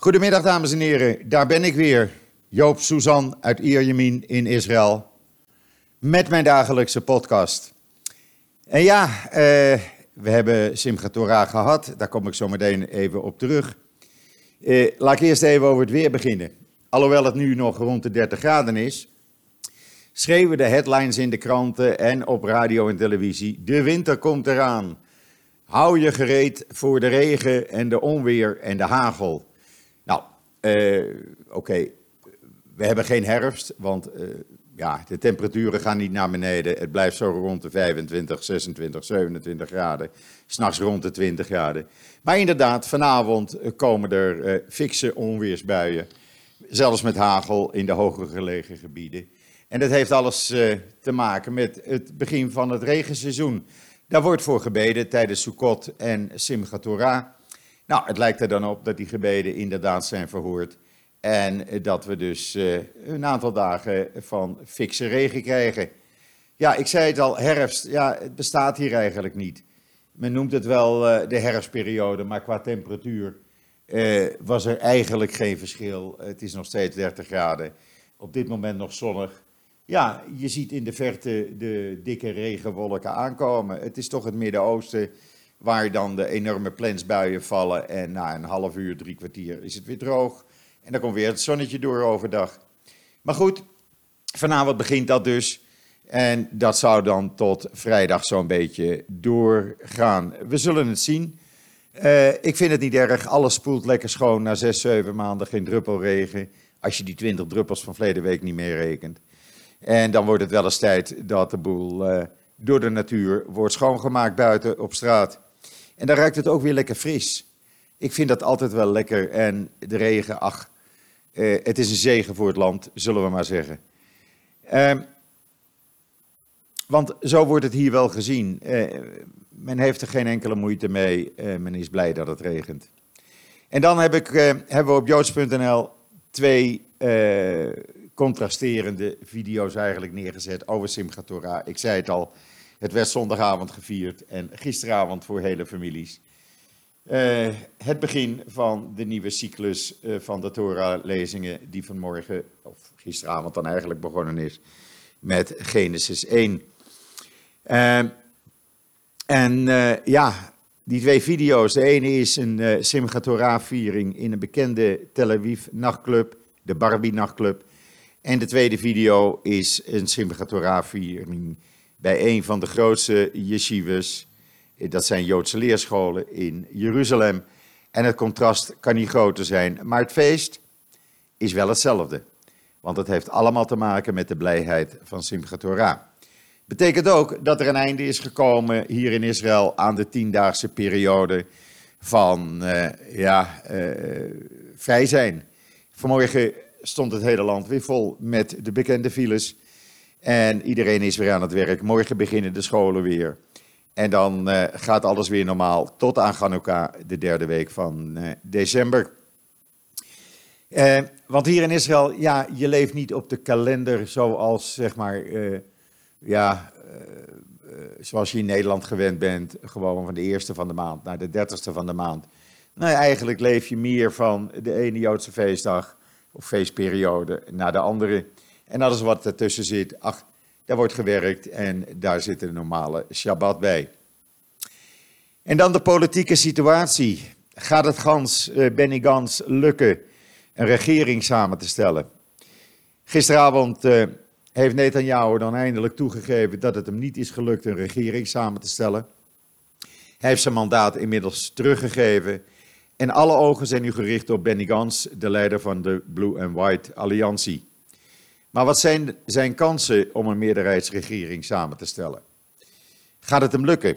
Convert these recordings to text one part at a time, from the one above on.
Goedemiddag dames en heren, daar ben ik weer. Joop Suzan uit Ierjemien in Israël. Met mijn dagelijkse podcast. En ja, uh, we hebben Simchat Torah gehad, daar kom ik zo meteen even op terug. Uh, laat ik eerst even over het weer beginnen. Alhoewel het nu nog rond de 30 graden is, schreeuwen de headlines in de kranten en op radio en televisie: de winter komt eraan. Hou je gereed voor de regen en de onweer en de hagel. Uh, oké, we hebben geen herfst, want uh, ja, de temperaturen gaan niet naar beneden. Het blijft zo rond de 25, 26, 27 graden. S'nachts rond de 20 graden. Maar inderdaad, vanavond komen er uh, fikse onweersbuien. Zelfs met hagel in de hoger gelegen gebieden. En dat heeft alles te maken met het begin van het regenseizoen. Daar wordt voor gebeden tijdens Sukkot en Simchat Torah. Nou, het lijkt er dan op dat die gebeden inderdaad zijn verhoord. En dat we dus uh, een aantal dagen van fikse regen krijgen. Ja, ik zei het al, herfst, ja, het bestaat hier eigenlijk niet. Men noemt het wel uh, de herfstperiode, maar qua temperatuur was er eigenlijk geen verschil. Het is nog steeds 30 graden. Op dit moment nog zonnig. Ja, je ziet in de verte de dikke regenwolken aankomen. Het is toch het Midden-Oosten waar dan de enorme plensbuien vallen. En na een half uur, drie kwartier is het weer droog. En dan komt weer het zonnetje door overdag. Maar goed, vanavond begint dat dus. En dat zou dan tot vrijdag zo'n beetje doorgaan. We zullen het zien. Uh, ik vind het niet erg. Alles spoelt lekker schoon na zes, zeven maanden. Geen druppel regen. Als je die twintig druppels van verleden week niet meer rekent. En dan wordt het wel eens tijd dat de boel uh, door de natuur wordt schoongemaakt buiten op straat. En dan ruikt het ook weer lekker fris. Ik vind dat altijd wel lekker. En de regen, ach, uh, het is een zegen voor het land, zullen we maar zeggen. Uh, want zo wordt het hier wel gezien. Uh, men heeft er geen enkele moeite mee. men is blij dat het regent. En dan heb ik, hebben we op joods.nl twee contrasterende video's eigenlijk neergezet over Simchat Torah. Ik zei het al, het werd zondagavond gevierd en gisteravond voor hele families. Uh, het begin van de nieuwe cyclus uh, van de Torah-lezingen, die vanmorgen, of gisteravond dan eigenlijk begonnen is, met Genesis 1. Uh, en ja, die twee video's, de ene is een Simchat Torah-viering in een bekende Tel Aviv-nachtclub, de Barbie-nachtclub. En de tweede video is een Simchat Torah-viering bij een van de grootste yeshivas dat zijn Joodse leerscholen in Jeruzalem. En het contrast kan niet groter zijn. Maar het feest is wel hetzelfde. Want het heeft allemaal te maken met de blijheid van Simchat Torah. Betekent ook dat er een einde is gekomen hier in Israël aan de tiendaagse periode van uh, ja, uh, vrij zijn. Vanmorgen stond het hele land weer vol met de bekende files. En iedereen is weer aan het werk. Morgen beginnen de scholen weer. En dan uh, gaat alles weer normaal tot aan Hanukkah, de derde week van uh, december. Uh, want hier in Israël, ja, je leeft niet op de kalender zoals, zeg maar, ja, zoals je in Nederland gewend bent. Gewoon van de eerste van de maand naar de dertigste van de maand. Nou, eigenlijk leef je meer van de ene Joodse feestdag of feestperiode naar de andere. En alles wat ertussen zit, ach, daar wordt gewerkt en daar zit een normale Shabbat bij. En dan de politieke situatie. Gaat het Gans, uh, Benny Gans lukken een regering samen te stellen? Gisteravond uh, heeft Netanyahu dan eindelijk toegegeven dat het hem niet is gelukt een regering samen te stellen. Hij heeft zijn mandaat inmiddels teruggegeven. En alle ogen zijn nu gericht op Benny Gans, de leider van de Blue and White Alliantie. Maar wat zijn zijn kansen om een meerderheidsregering samen te stellen? Gaat het hem lukken?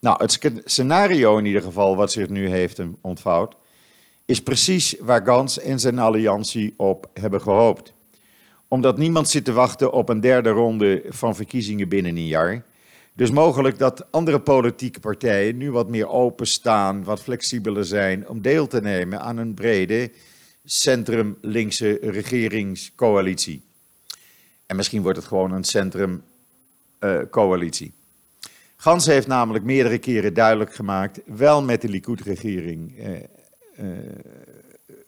Nou, het scenario in ieder geval wat zich nu heeft ontvouwd, is precies waar Gans en zijn alliantie op hebben gehoopt. Omdat niemand zit te wachten op een derde ronde van verkiezingen binnen een jaar. Dus mogelijk dat andere politieke partijen nu wat meer openstaan, wat flexibeler zijn om deel te nemen aan een brede centrum-linkse regeringscoalitie. En misschien wordt het gewoon een centrum-coalitie. Gans heeft namelijk meerdere keren duidelijk gemaakt, wel met de Likud-regering, eh, eh,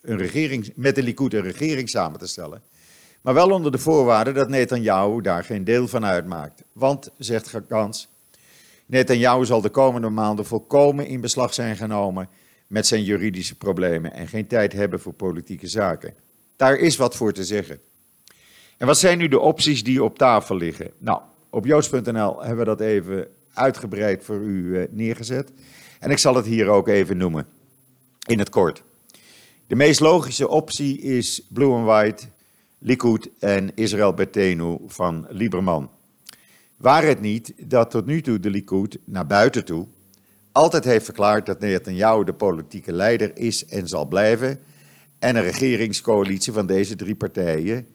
een regering, met de Likud een regering samen te stellen. Maar wel onder de voorwaarde dat Netanyahu daar geen deel van uitmaakt. Want, zegt Gans, Netanyahu zal de komende maanden volkomen in beslag zijn genomen met zijn juridische problemen en geen tijd hebben voor politieke zaken. Daar is wat voor te zeggen. En wat zijn nu de opties die op tafel liggen? Nou, op joods.nl hebben we dat even uitgebreid voor u eh, neergezet. En ik zal het hier ook even noemen, in het kort. De meest logische optie is Blue and White, Likud en Israël Betenu van Lieberman. Waar het niet dat tot nu toe de Likud naar buiten toe altijd heeft verklaard dat Netanyahu de politieke leider is en zal blijven. En een regeringscoalitie van deze drie partijen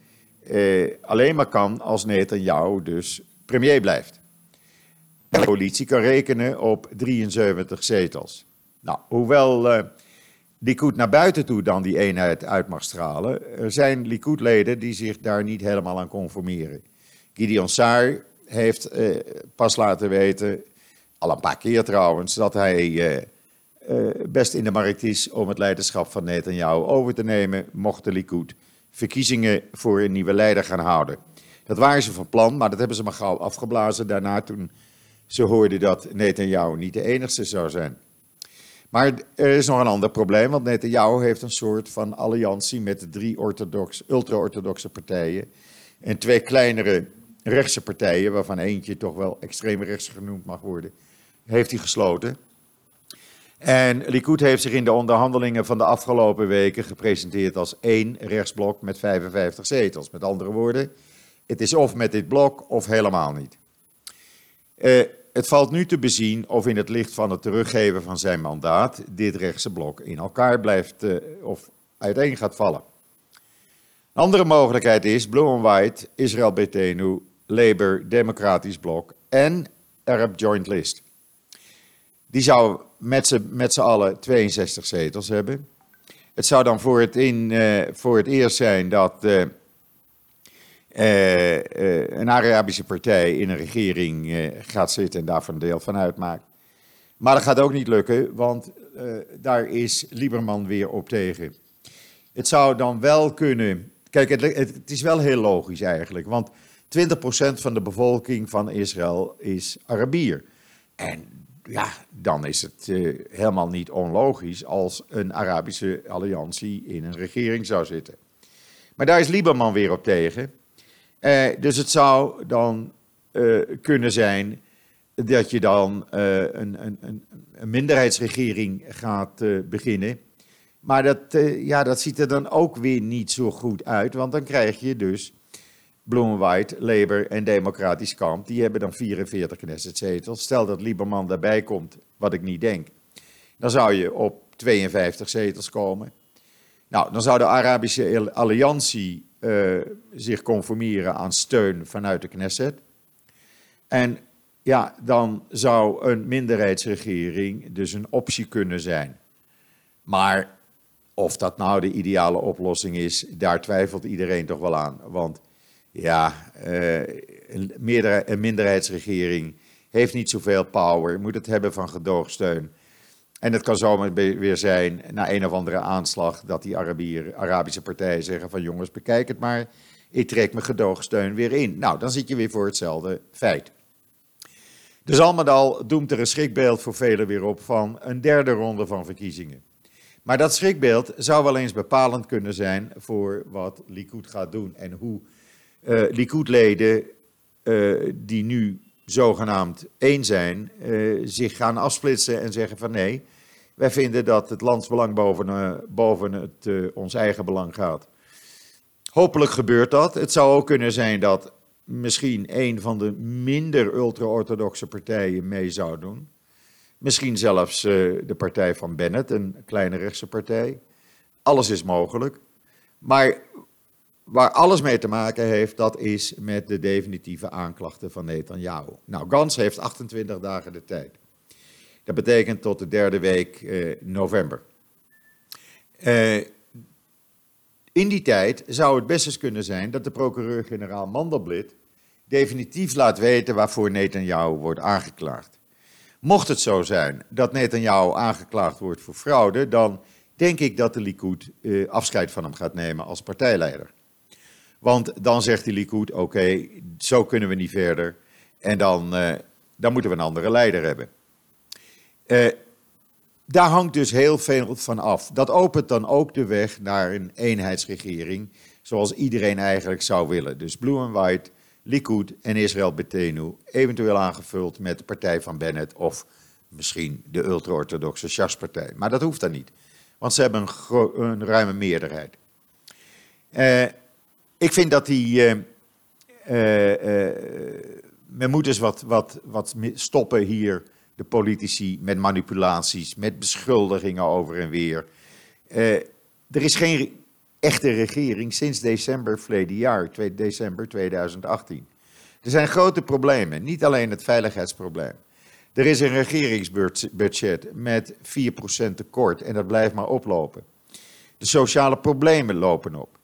eh, alleen maar kan als Netanyahu dus premier blijft. De coalitie kan rekenen op 73 zetels. Nou, hoewel uh, Likud naar buiten toe dan die eenheid uit mag stralen, er zijn Likud-leden die zich daar niet helemaal aan conformeren. Gideon Saar heeft uh, pas laten weten, al een paar keer trouwens, dat hij uh, best in de markt is om het leiderschap van Netanyahu over te nemen, mocht de Likud verkiezingen voor een nieuwe leider gaan houden. Dat waren ze van plan, maar dat hebben ze maar gauw afgeblazen daarna toen ze hoorden dat Netanyahu niet de enigste zou zijn. Maar er is nog een ander probleem, want Netanyahu heeft een soort van alliantie met de drie ultra-orthodoxe partijen en twee kleinere rechtse partijen, waarvan eentje toch wel extreem rechts genoemd mag worden, heeft hij gesloten. En Likud heeft zich in de onderhandelingen van de afgelopen weken gepresenteerd als één rechtsblok met 55 zetels. Met andere woorden, het is of met dit blok of helemaal niet. Uh, het valt nu te bezien of in het licht van het teruggeven van zijn mandaat dit rechtse blok in elkaar blijft uh, of uiteen gaat vallen. Een andere mogelijkheid is Blue and White, Israël Betenu, Labour, Democratisch Blok en Arab Joint List. Die zou met z'n met allen 62 zetels hebben. Het zou dan voor het, in, uh, voor het eerst zijn dat uh, uh, een Arabische partij in een regering gaat zitten en daarvan een deel van uitmaakt. Maar dat gaat ook niet lukken, want daar is Lieberman weer op tegen. Het zou dan wel kunnen. Kijk, het, het is wel heel logisch eigenlijk, want 20% van de bevolking van Israël is Arabier. En ja, dan is het uh, helemaal niet onlogisch als een Arabische alliantie in een regering zou zitten. Maar daar is Libanon weer op tegen. Uh, dus het zou dan uh, kunnen zijn dat je dan een, een, een, minderheidsregering gaat beginnen. Maar dat, ja, dat ziet er dan ook weer niet zo goed uit, want dan krijg je dus Blue White, Labour en Democratisch Kamp, die hebben dan 44 Knesset-zetels. Stel dat Lieberman daarbij komt, wat ik niet denk, dan zou je op 52 zetels komen. Nou, dan zou de Arabische Alliantie uh, zich conformeren aan steun vanuit de Knesset. En ja, dan zou een minderheidsregering dus een optie kunnen zijn. Maar of dat nou de ideale oplossing is, daar twijfelt iedereen toch wel aan. Want ja, een, meerdere, een minderheidsregering heeft niet zoveel power, moet het hebben van gedoogsteun. En het kan zomaar weer zijn, na een of andere aanslag, dat die Arabier, Arabische partijen zeggen van jongens, bekijk het maar, ik trek mijn gedoogsteun weer in. Nou, dan zit je weer voor hetzelfde feit. Dus al met al doemt er een schrikbeeld voor velen weer op van een derde ronde van verkiezingen. Maar dat schrikbeeld zou wel eens bepalend kunnen zijn voor wat Likud gaat doen en hoe uh, Likud-leden uh, die nu zogenaamd één zijn, uh, zich gaan afsplitsen en zeggen van nee, wij vinden dat het landsbelang boven, boven het, ons eigen belang gaat. Hopelijk gebeurt dat. Het zou ook kunnen zijn dat misschien een van de minder ultra-orthodoxe partijen mee zou doen. Misschien zelfs de partij van Bennett, een kleine rechtse partij. Alles is mogelijk. Maar waar alles mee te maken heeft, dat is met de definitieve aanklachten van Netanyahu. Nou, Gans heeft 28 dagen de tijd. Dat betekent tot de derde week eh, november. Eh, in die tijd zou het best eens kunnen zijn dat de procureur-generaal Mandelblit definitief laat weten waarvoor Netanyahu wordt aangeklaagd. Mocht het zo zijn dat Netanyahu aangeklaagd wordt voor fraude, dan denk ik dat de Likud uh, afscheid van hem gaat nemen als partijleider. Want dan zegt de Likud, oké, zo kunnen we niet verder. En dan, uh, dan moeten we een andere leider hebben. Uh, daar hangt dus heel veel van af. Dat opent dan ook de weg naar een eenheidsregering, zoals iedereen eigenlijk zou willen. Dus Blue and White, Likud en Israël Betenu, eventueel aangevuld met de partij van Bennett of misschien de ultra-orthodoxe Shas-partij. Maar dat hoeft dan niet, want ze hebben een, een ruime meerderheid. Uh, ik vind dat die. Uh, men moet dus wat, wat, wat stoppen hier, de politici, met manipulaties, met beschuldigingen over en weer. er is geen echte regering sinds december verleden jaar, 2 december 2018. Er zijn grote problemen, niet alleen het veiligheidsprobleem. Er is een regeringsbudget met 4% tekort en dat blijft maar oplopen. De sociale problemen lopen op.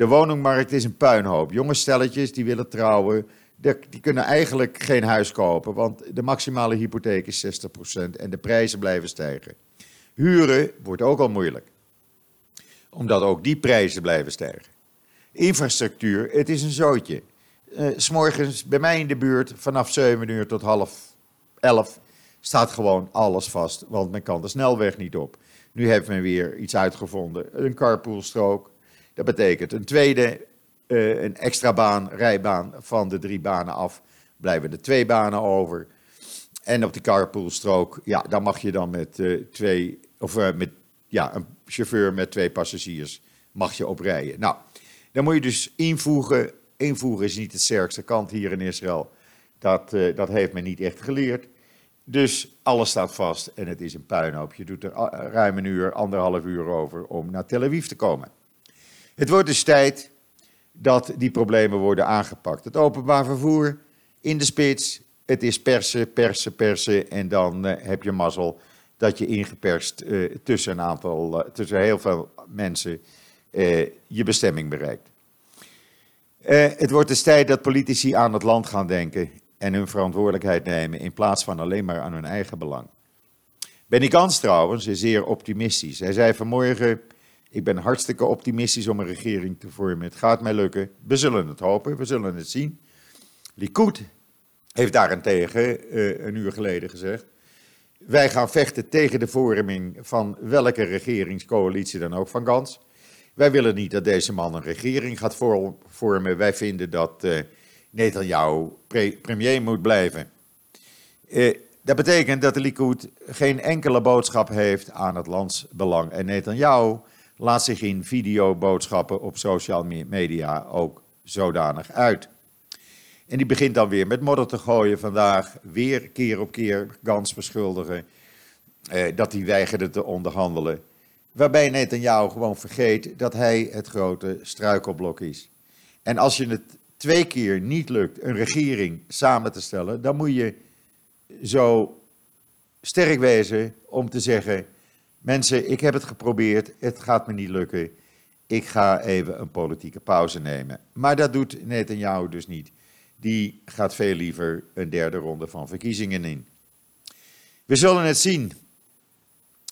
De woningmarkt is een puinhoop. Jonge stelletjes die willen trouwen, die kunnen eigenlijk geen huis kopen, want de maximale hypotheek is 60% en de prijzen blijven stijgen. Huren wordt ook al moeilijk, omdat ook die prijzen blijven stijgen. Infrastructuur, het is een zootje. Uh, S'morgens bij mij in de buurt, vanaf 7 uur tot half 11, staat gewoon alles vast, want men kan de snelweg niet op. Nu heeft men weer iets uitgevonden, een carpoolstrook. Dat betekent een tweede, uh, een extra baan, rijbaan van de drie banen af, blijven er twee banen over. En op die carpoolstrook, ja, daar mag je dan met uh, twee, of uh, met, ja, een chauffeur met twee passagiers, mag je op rijden. Nou, dan moet je dus invoegen. Invoegen is niet de sterkste kant hier in Israël. Dat, dat heeft men niet echt geleerd. Dus alles staat vast en het is een puinhoop. Je doet er ruim een uur, anderhalf uur over om naar Tel Aviv te komen. Het wordt dus tijd dat die problemen worden aangepakt. Het openbaar vervoer in de spits, het is persen, persen, persen en dan uh, heb je mazzel dat je ingeperst uh, tussen een aantal, uh, tussen heel veel mensen je bestemming bereikt. het wordt dus tijd dat politici aan het land gaan denken en hun verantwoordelijkheid nemen in plaats van alleen maar aan hun eigen belang. Benny Gans trouwens is zeer optimistisch. Hij zei vanmorgen ik ben hartstikke optimistisch om een regering te vormen. Het gaat mij lukken. We zullen het hopen, we zullen het zien. Likud heeft daarentegen uh, een uur geleden gezegd. Wij gaan vechten tegen de vorming van welke regeringscoalitie dan ook van Gans. Wij willen niet dat deze man een regering gaat vormen. Wij vinden dat uh, Netanyahu pre premier moet blijven. Uh, dat betekent dat de Likud geen enkele boodschap heeft aan het landsbelang. En Netanyahu laat zich in videoboodschappen op social media ook zodanig uit. En die begint dan weer met modder te gooien vandaag, weer keer op keer Gans beschuldigen eh, dat hij weigerde te onderhandelen. Waarbij Netanyahu gewoon vergeet dat hij het grote struikelblok is. En als je het twee keer niet lukt een regering samen te stellen, dan moet je zo sterk wezen om te zeggen: Mensen, ik heb het geprobeerd, het gaat me niet lukken. Ik ga even een politieke pauze nemen. Maar dat doet Netanyahu dus niet. Die gaat veel liever een derde ronde van verkiezingen in. We zullen het zien.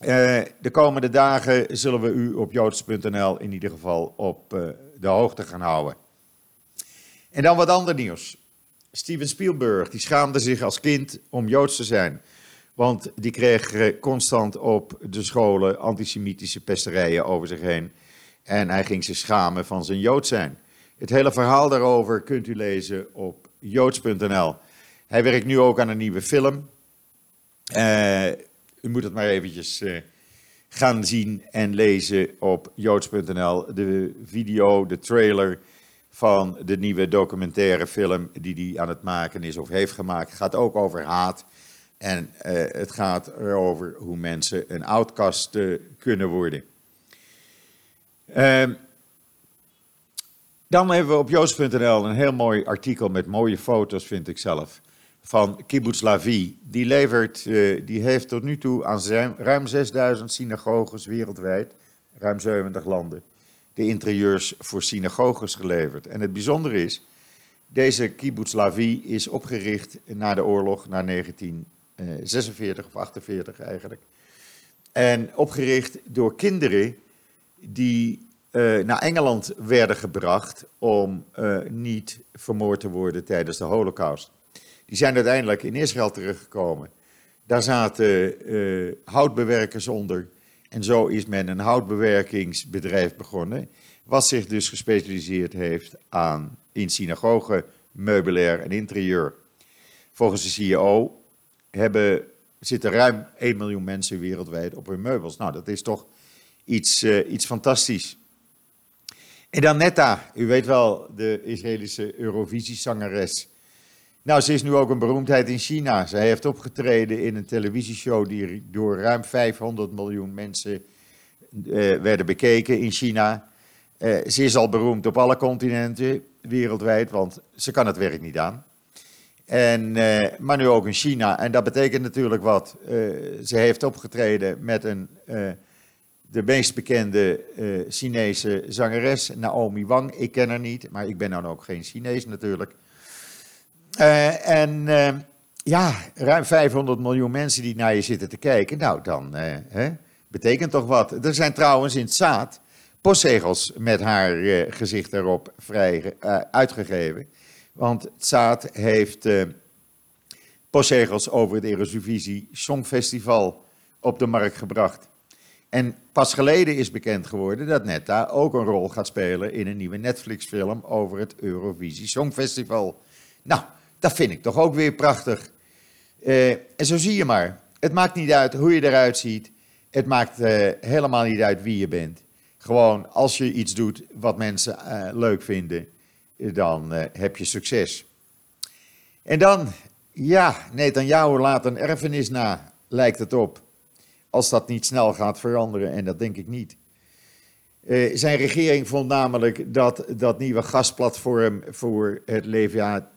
Uh, de komende dagen zullen we u op joods.nl in ieder geval op uh, de hoogte gaan houden. En dan wat ander nieuws. Steven Spielberg die schaamde zich als kind om joods te zijn. Want die kreeg constant op de scholen antisemitische pesterijen over zich heen. En hij ging zich schamen van zijn Jood zijn. Het hele verhaal daarover kunt u lezen op joods.nl. Hij werkt nu ook aan een nieuwe film. Uh, u moet het maar eventjes uh, gaan zien en lezen op joods.nl. De video, de trailer van de nieuwe documentaire film die hij aan het maken is of heeft gemaakt. gaat ook over haat en uh, het gaat erover hoe mensen een outcast kunnen worden. Uh, dan hebben we op joost.nl een heel mooi artikel met mooie foto's, vind ik zelf, van Kibbutz Lavi. Die, levert, uh, die heeft tot nu toe aan ruim 6000 synagoges wereldwijd, ruim 70 landen, de interieurs voor synagoges geleverd. En het bijzondere is, deze Kibbutz Lavi is opgericht na de oorlog, na 19 46 of 48 eigenlijk. En opgericht door kinderen die uh, naar Engeland werden gebracht om uh, niet vermoord te worden tijdens de Holocaust. Die zijn uiteindelijk in Israël terechtgekomen. Daar zaten houtbewerkers onder. En zo is men een houtbewerkingsbedrijf begonnen. Wat zich dus gespecialiseerd heeft aan in synagogen, meubilair en interieur. Volgens de CEO hebben, zitten ruim 1 miljoen mensen wereldwijd op hun meubels. Nou, dat is toch iets, uh, iets fantastisch. En dan Netta, u weet wel, de Israëlische Eurovisie-zangeres. Nou, ze is nu ook een beroemdheid in China. Zij heeft opgetreden in een televisieshow die door ruim 500 miljoen mensen uh, werden bekeken in China. Uh, ze is al beroemd op alle continenten wereldwijd, want ze kan het werk niet aan. En, uh, maar nu ook in China. En dat betekent natuurlijk wat. ze heeft opgetreden met een de meest bekende Chinese zangeres, Naomi Wang. Ik ken haar niet, maar ik ben dan ook geen Chinees natuurlijk. En ja, ruim 500 miljoen mensen die naar je zitten te kijken. Nou, dan hè, betekent toch wat. Er zijn trouwens in het zaad postzegels met haar gezicht erop vrij uitgegeven. Want het zaad heeft postzegels over het Eredivisie Songfestival op de markt gebracht. En pas geleden is bekend geworden dat Netta ook een rol gaat spelen in een nieuwe Netflix-film over het Eurovisie Songfestival. Nou, dat vind ik toch ook weer prachtig. Uh, en zo zie je maar. Het maakt niet uit hoe je eruit ziet. Het maakt uh, helemaal niet uit wie je bent. Gewoon als je iets doet wat mensen uh, leuk vinden, dan heb je succes. En dan, ja, Netanyahu laat een erfenis na, lijkt het op als dat niet snel gaat veranderen, en dat denk ik niet. Uh, zijn regering vond namelijk dat dat nieuwe gasplatform voor het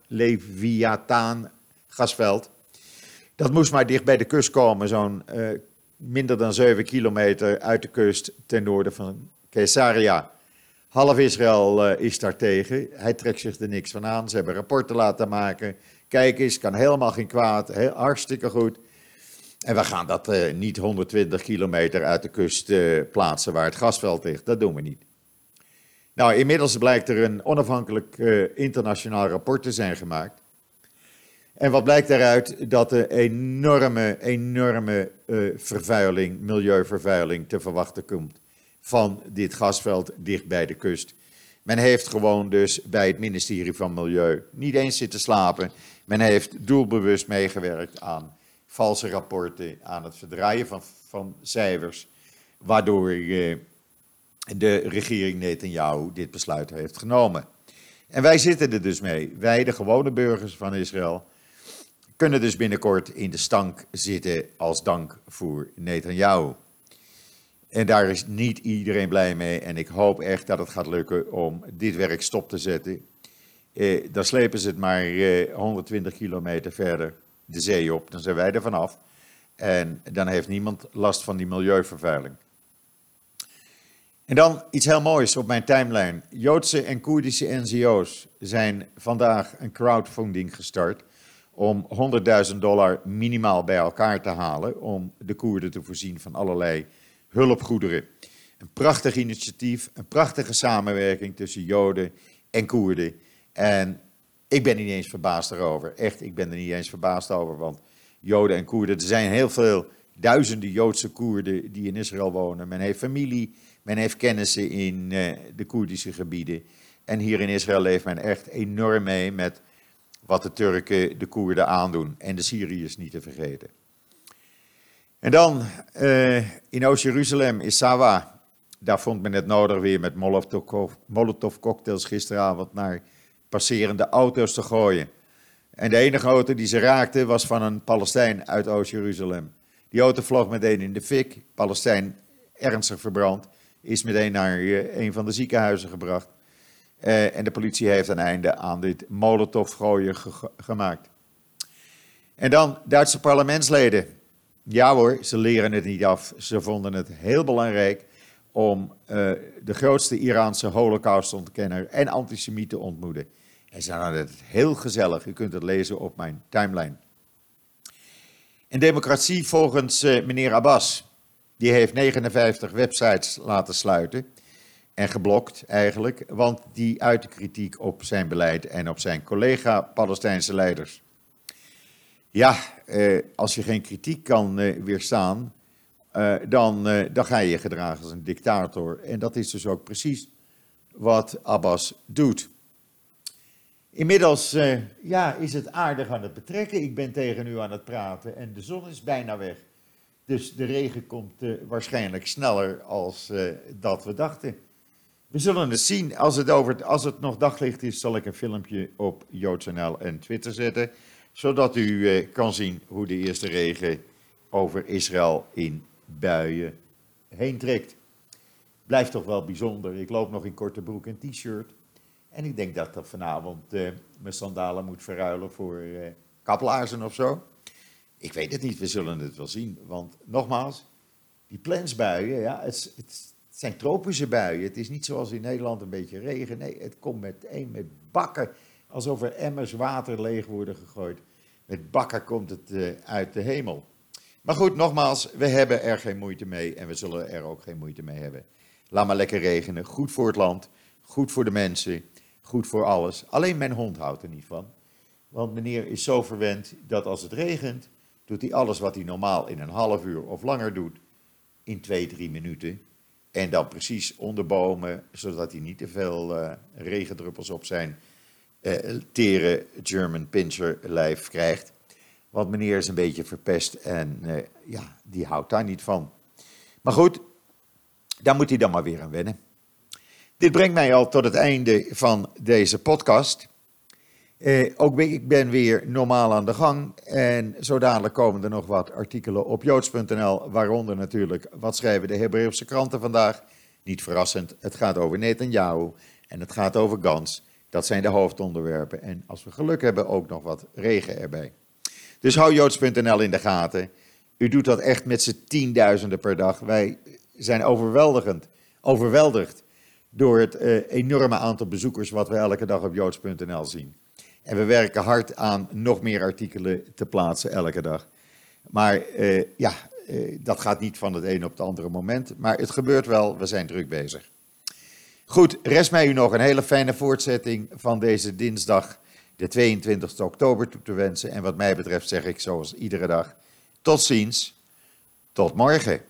Leviathaan gasveld, dat moest maar dicht bij de kust komen, zo'n uh, minder dan 7 kilometer uit de kust ten noorden van Caesarea. Half Israël uh, is daar tegen. Hij trekt zich er niks van aan. Ze hebben rapporten laten maken. Kijk eens, kan helemaal geen kwaad. Hartstikke goed. En we gaan dat uh, niet 120 kilometer uit de kust uh, plaatsen waar het gasveld ligt. Dat doen we niet. Nou, inmiddels blijkt er een onafhankelijk internationaal rapport te zijn gemaakt. En wat blijkt daaruit? Dat er enorme, enorme vervuiling, milieuvervuiling te verwachten komt van dit gasveld dicht bij de kust. Men heeft gewoon dus bij het ministerie van Milieu niet eens zitten slapen. Men heeft doelbewust meegewerkt aan valse rapporten, aan het verdraaien van, van cijfers, waardoor eh, de regering Netanyahu dit besluit heeft genomen. En wij zitten er dus mee. Wij, de gewone burgers van Israël, kunnen dus binnenkort in de stank zitten als dank voor Netanyahu. En daar is niet iedereen blij mee. En ik hoop echt dat het gaat lukken om dit werk stop te zetten. Eh, dan slepen ze het maar eh, 120 kilometer verder de zee op, dan zijn wij er vanaf. En dan heeft niemand last van die milieuvervuiling. En dan iets heel moois op mijn timeline. Joodse en Koerdische NGO's zijn vandaag een crowdfunding gestart om 100.000 dollar minimaal bij elkaar te halen om de Koerden te voorzien van allerlei hulpgoederen. Een prachtig initiatief, een prachtige samenwerking tussen Joden en Koerden. En ik ben niet eens verbaasd erover. Echt, ik ben er niet eens verbaasd over. Want Joden en Koerden, er zijn heel veel duizenden Joodse Koerden die in Israël wonen. Men heeft familie, men heeft kennissen in uh, de Koerdische gebieden. En hier in Israël leeft men echt enorm mee met wat de Turken de Koerden aandoen. En de Syriërs niet te vergeten. En dan uh, in Oost-Jeruzalem is Sawa. Daar vond men het nodig weer met Molotov-cocktails gisteravond naar passerende auto's te gooien. En de enige auto die ze raakte was van een Palestijn uit Oost-Jeruzalem. Die auto vloog meteen in de fik. Palestijn ernstig verbrand. Is meteen naar eh, een van de ziekenhuizen gebracht. Uh, en de politie heeft een einde aan dit molotov-gooien gemaakt. En dan Duitse parlementsleden. Ja hoor, ze leren het niet af. Ze vonden het heel belangrijk om uh, de grootste Iraanse holocaust-ontkenner en antisemiet te ontmoeten. En ze hadden het heel gezellig. U kunt het lezen op mijn timeline. En democratie volgens uh, meneer Abbas. Die heeft 59 websites laten sluiten en geblokt eigenlijk, want die uitte kritiek op zijn beleid en op zijn collega-Palestijnse leiders. Ja, eh, als je geen kritiek kan eh, weerstaan, eh, dan, dan ga je je gedragen als een dictator. En dat is dus ook precies wat Abbas doet. Inmiddels ja, is het aardig aan het betrekken. Ik ben tegen u aan het praten en de zon is bijna weg. Dus de regen komt waarschijnlijk sneller als dat we dachten. We zullen het zien. Als het, over, als het nog daglicht is, zal ik een filmpje op JoodsNL en Twitter zetten. Zodat u eh, kan zien hoe de eerste regen over Israël in buien heen trekt. Blijft toch wel bijzonder. Ik loop nog in korte broek en t-shirt. En ik denk dat ik vanavond uh, mijn sandalen moet verruilen voor uh, kaplaarzen of zo. Ik weet het niet, we zullen het wel zien. Want nogmaals, die plensbuien, ja, het, het, zijn tropische buien. Het is niet zoals in Nederland een beetje regen. Nee, het komt meteen met bakken, alsof er emmers water leeg worden gegooid. Met bakken komt het uh, uit de hemel. Maar goed, nogmaals, we hebben er geen moeite mee en we zullen er ook geen moeite mee hebben. Laat maar lekker regenen. Goed voor het land, goed voor de mensen, goed voor alles. Alleen mijn hond houdt er niet van. Want meneer is zo verwend dat als het regent, doet hij alles wat hij normaal in een half uur of langer doet, in twee, drie minuten. En dan precies onder bomen, zodat hij niet te veel uh, regendruppels op zijn uh, tere German pincher lijf krijgt. Want meneer is een beetje verpest en uh, ja, die houdt daar niet van. Maar goed, daar moet hij dan maar weer aan wennen. Dit brengt mij al tot het einde van deze podcast. Eh, ook ik ben weer normaal aan de gang. En zo dadelijk komen er nog wat artikelen op joods.nl. Waaronder natuurlijk, wat schrijven de Hebreeuwse kranten vandaag? Niet verrassend, het gaat over Netanyahu en het gaat over Gans. Dat zijn de hoofdonderwerpen. En als we geluk hebben, ook nog wat regen erbij. Dus hou joods.nl in de gaten. U doet dat echt met z'n tienduizenden per dag. Wij zijn overweldigend, overweldigd door het uh, enorme aantal bezoekers wat we elke dag op joods.nl zien. En we werken hard aan nog meer artikelen te plaatsen elke dag. Maar uh, ja, uh, dat gaat niet van het ene op het andere moment. Maar het gebeurt wel, we zijn druk bezig. Goed, rest mij u nog een hele fijne voortzetting van deze dinsdag, de 22 oktober, toe te wensen. En wat mij betreft zeg ik zoals iedere dag, tot ziens, tot morgen.